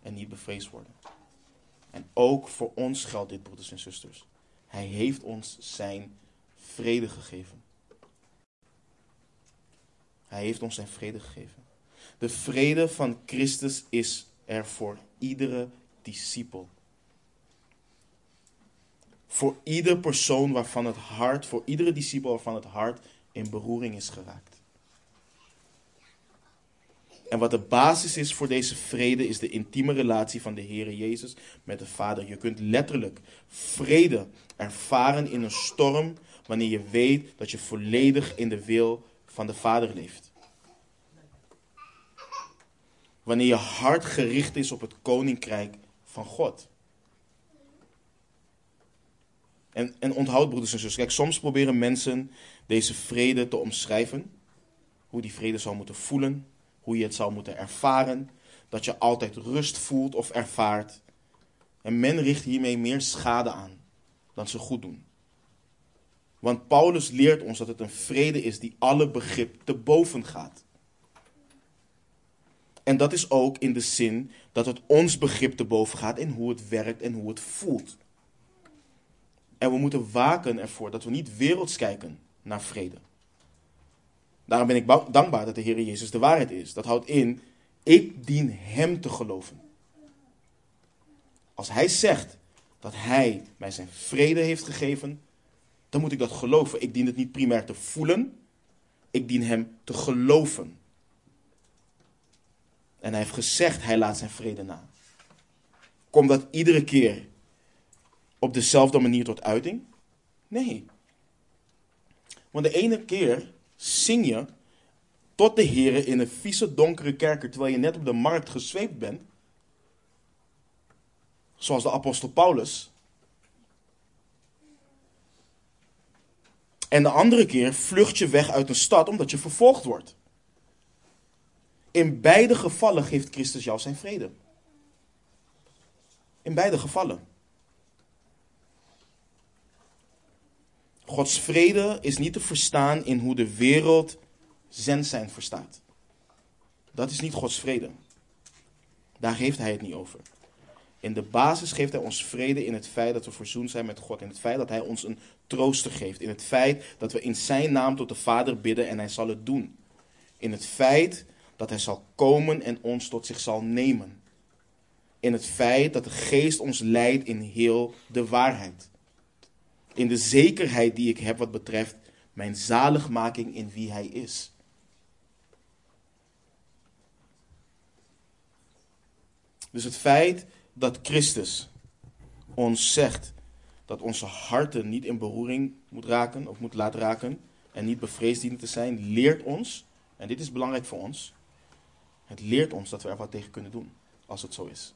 en niet bevreesd worden. En ook voor ons geldt dit, broeders en zusters. Hij heeft ons zijn vrede gegeven. Hij heeft ons zijn vrede gegeven. De vrede van Christus is er voor iedere discipel. Voor ieder persoon waarvan het hart, voor iedere discipel waarvan het hart in beroering is geraakt. En wat de basis is voor deze vrede is de intieme relatie van de Heer Jezus met de Vader. Je kunt letterlijk vrede ervaren in een storm wanneer je weet dat je volledig in de wil van de Vader leeft. Wanneer je hart gericht is op het koninkrijk van God. En, en onthoud, broeders en zusters, kijk, soms proberen mensen deze vrede te omschrijven. Hoe die vrede zou moeten voelen, hoe je het zou moeten ervaren. Dat je altijd rust voelt of ervaart. En men richt hiermee meer schade aan dan ze goed doen. Want Paulus leert ons dat het een vrede is die alle begrip te boven gaat. En dat is ook in de zin dat het ons begrip te boven gaat in hoe het werkt en hoe het voelt. En we moeten waken ervoor dat we niet werelds kijken naar vrede. Daarom ben ik dankbaar dat de Heer Jezus de waarheid is. Dat houdt in, ik dien Hem te geloven. Als Hij zegt dat Hij mij zijn vrede heeft gegeven, dan moet ik dat geloven. Ik dien het niet primair te voelen, ik dien Hem te geloven. En Hij heeft gezegd, Hij laat zijn vrede na. Komt dat iedere keer op dezelfde manier tot uiting? Nee. Want de ene keer zing je tot de Heer in een vieze donkere kerker terwijl je net op de markt gezweept bent. Zoals de apostel Paulus. En de andere keer vlucht je weg uit een stad omdat je vervolgd wordt. In beide gevallen geeft Christus jou zijn vrede. In beide gevallen. Gods vrede is niet te verstaan in hoe de wereld zend zijn verstaat. Dat is niet Gods vrede. Daar heeft hij het niet over. In de basis geeft hij ons vrede in het feit dat we verzoend zijn met God. In het feit dat hij ons een trooster geeft. In het feit dat we in zijn naam tot de Vader bidden en hij zal het doen. In het feit dat hij zal komen en ons tot zich zal nemen. In het feit dat de geest ons leidt in heel de waarheid in de zekerheid die ik heb wat betreft mijn zaligmaking in wie Hij is. Dus het feit dat Christus ons zegt dat onze harten niet in beroering moet raken of moet laten raken en niet bevreesd dienen te zijn, leert ons, en dit is belangrijk voor ons, het leert ons dat we er wat tegen kunnen doen als het zo is.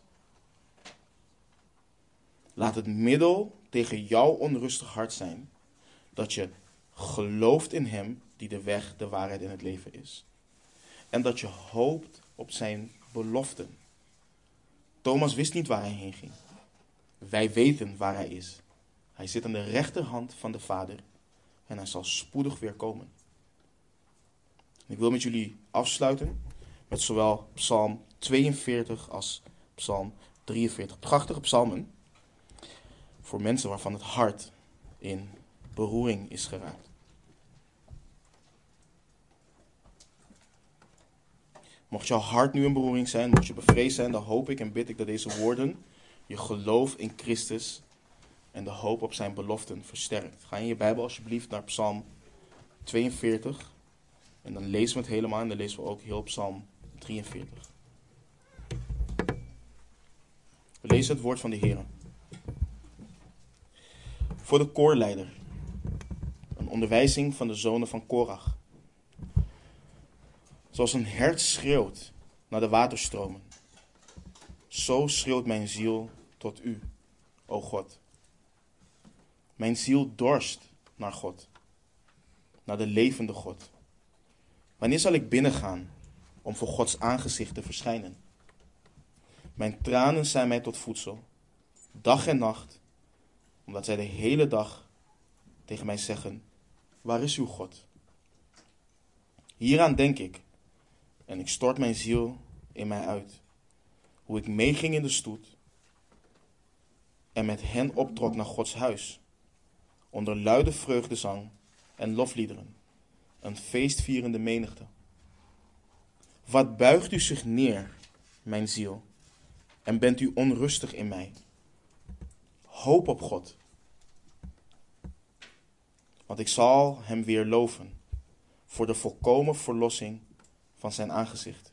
Laat het middel tegen jouw onrustig hart zijn dat je gelooft in Hem die de weg, de waarheid en het leven is. en dat je hoopt op zijn beloften. Thomas wist niet waar hij heen ging. Wij weten waar hij is. Hij zit aan de rechterhand van de Vader en hij zal spoedig weer komen. Ik wil met jullie afsluiten met zowel Psalm 42 als Psalm 43. Prachtige psalmen voor mensen waarvan het hart in beroering is geraakt. Mocht jouw hart nu in beroering zijn, mocht je bevreesd zijn, dan hoop ik en bid ik dat deze woorden je geloof in Christus en de hoop op zijn beloften versterkt. Ga in je Bijbel alsjeblieft naar Psalm 42 en dan lezen we het helemaal en dan lezen we ook heel Psalm 43. We lezen het woord van de Heer. Voor de koorleider. Een onderwijzing van de zonen van Korach. Zoals een hert schreeuwt naar de waterstromen. Zo schreeuwt mijn ziel tot u, o God. Mijn ziel dorst naar God, naar de levende God. Wanneer zal ik binnengaan om voor Gods aangezicht te verschijnen? Mijn tranen zijn mij tot voedsel, dag en nacht, omdat zij de hele dag tegen mij zeggen: Waar is uw God? Hieraan denk ik en ik stort mijn ziel in mij uit. Hoe ik meeging in de stoet en met hen optrok naar Gods huis, onder luide vreugdezang en lofliederen, een feestvierende menigte. Wat buigt u zich neer, mijn ziel, en bent u onrustig in mij? Hoop op God, want ik zal hem weer loven voor de volkomen verlossing van zijn aangezicht.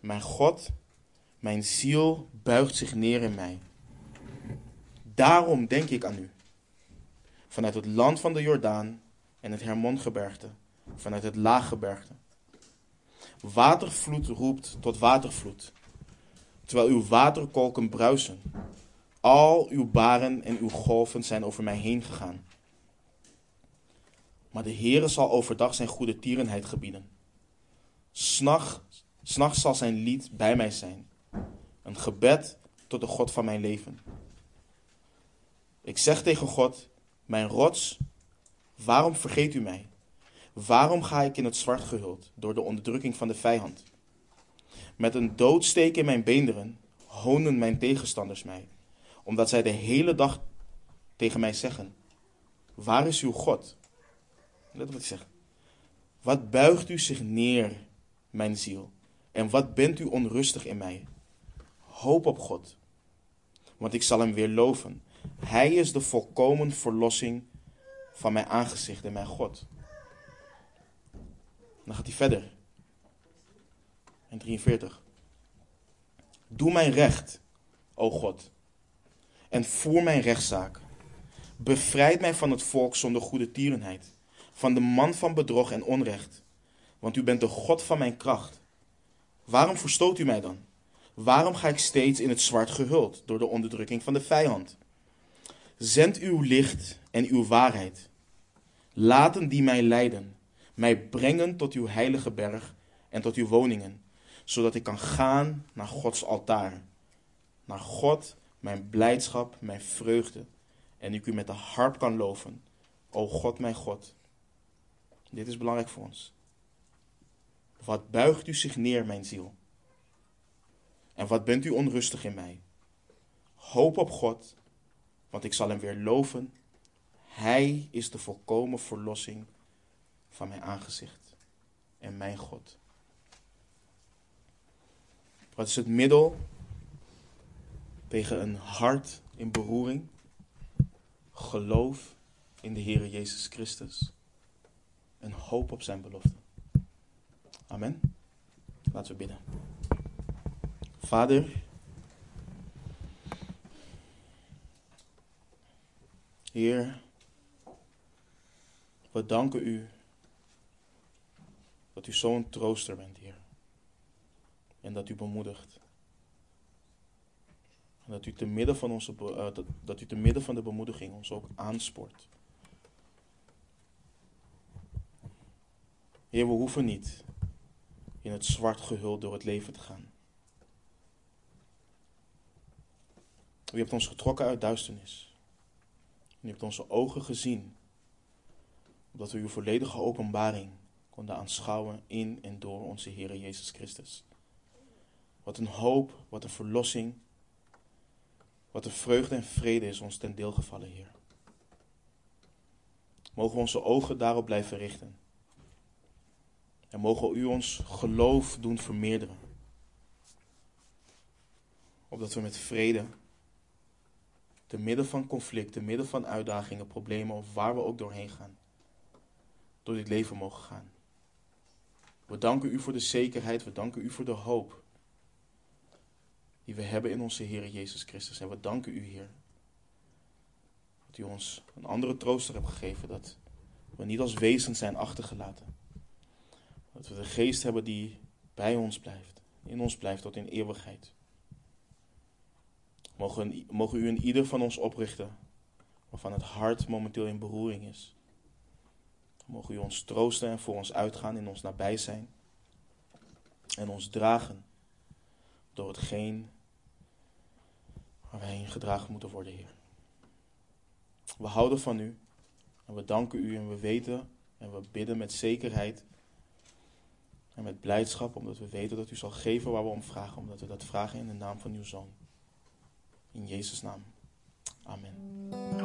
Mijn God, mijn ziel buigt zich neer in mij. Daarom denk ik aan u. Vanuit het land van de Jordaan en het Hermongebergte, vanuit het Laaggebergte. Watervloed roept tot watervloed, terwijl uw waterkolken bruisen. Al uw baren en uw golven zijn over mij heen gegaan. Maar de Heere zal overdag zijn goede tierenheid gebieden. S'nachts zal zijn lied bij mij zijn. Een gebed tot de God van mijn leven. Ik zeg tegen God, mijn rots, waarom vergeet u mij? Waarom ga ik in het zwart gehuld door de onderdrukking van de vijand? Met een doodsteek in mijn beenderen honen mijn tegenstanders mij, omdat zij de hele dag tegen mij zeggen: Waar is uw God? Let op wat ik zeg. Wat buigt u zich neer, mijn ziel? En wat bent u onrustig in mij? Hoop op God, want ik zal hem weer loven. Hij is de volkomen verlossing van mijn aangezicht en mijn God. Dan gaat hij verder. In 43. Doe mijn recht, o God, en voer mijn rechtszaak. Bevrijd mij van het volk zonder goede tierenheid, van de man van bedrog en onrecht, want u bent de God van mijn kracht. Waarom verstoot u mij dan? Waarom ga ik steeds in het zwart gehuld door de onderdrukking van de vijand? Zend uw licht en uw waarheid. Laten die mij leiden, mij brengen tot uw heilige berg en tot uw woningen, zodat ik kan gaan naar Gods altaar. Naar God, mijn blijdschap, mijn vreugde, en ik u met de harp kan loven. O God, mijn God. Dit is belangrijk voor ons. Wat buigt u zich neer, mijn ziel? En wat bent u onrustig in mij? Hoop op God, want ik zal hem weer loven. Hij is de volkomen verlossing van mijn aangezicht en mijn God. Wat is het middel tegen een hart in beroering? Geloof in de Heer Jezus Christus. Een hoop op zijn belofte. Amen. Laten we bidden. Vader, Heer, we danken u dat u zo'n trooster bent, Heer. En dat u bemoedigt. En dat u te midden van, onze, uh, dat, dat u te midden van de bemoediging ons ook aanspoort. Heer, we hoeven niet in het zwart gehuld door het leven te gaan. U hebt ons getrokken uit duisternis. U hebt onze ogen gezien, opdat we uw volledige openbaring konden aanschouwen in en door onze Heer Jezus Christus. Wat een hoop, wat een verlossing, wat een vreugde en vrede is ons ten deel gevallen, Heer. Mogen onze ogen daarop blijven richten. En mogen u ons geloof doen vermeerderen. Opdat we met vrede, te midden van conflict, te midden van uitdagingen, problemen of waar we ook doorheen gaan, door dit leven mogen gaan. We danken u voor de zekerheid, we danken u voor de hoop die we hebben in onze Heer Jezus Christus. En we danken u, Heer, dat u ons een andere trooster hebt gegeven, dat we niet als wezens zijn achtergelaten. Dat we de geest hebben die bij ons blijft, in ons blijft tot in eeuwigheid. Mogen, mogen u in ieder van ons oprichten, waarvan het hart momenteel in beroering is. Mogen u ons troosten en voor ons uitgaan in ons nabij zijn. En ons dragen door hetgeen waar wij in gedragen moeten worden, Heer. We houden van u en we danken u en we weten en we bidden met zekerheid en met blijdschap, omdat we weten dat u zal geven waar we om vragen, omdat we dat vragen in de naam van uw Zoon. In Jezus' naam. Amen.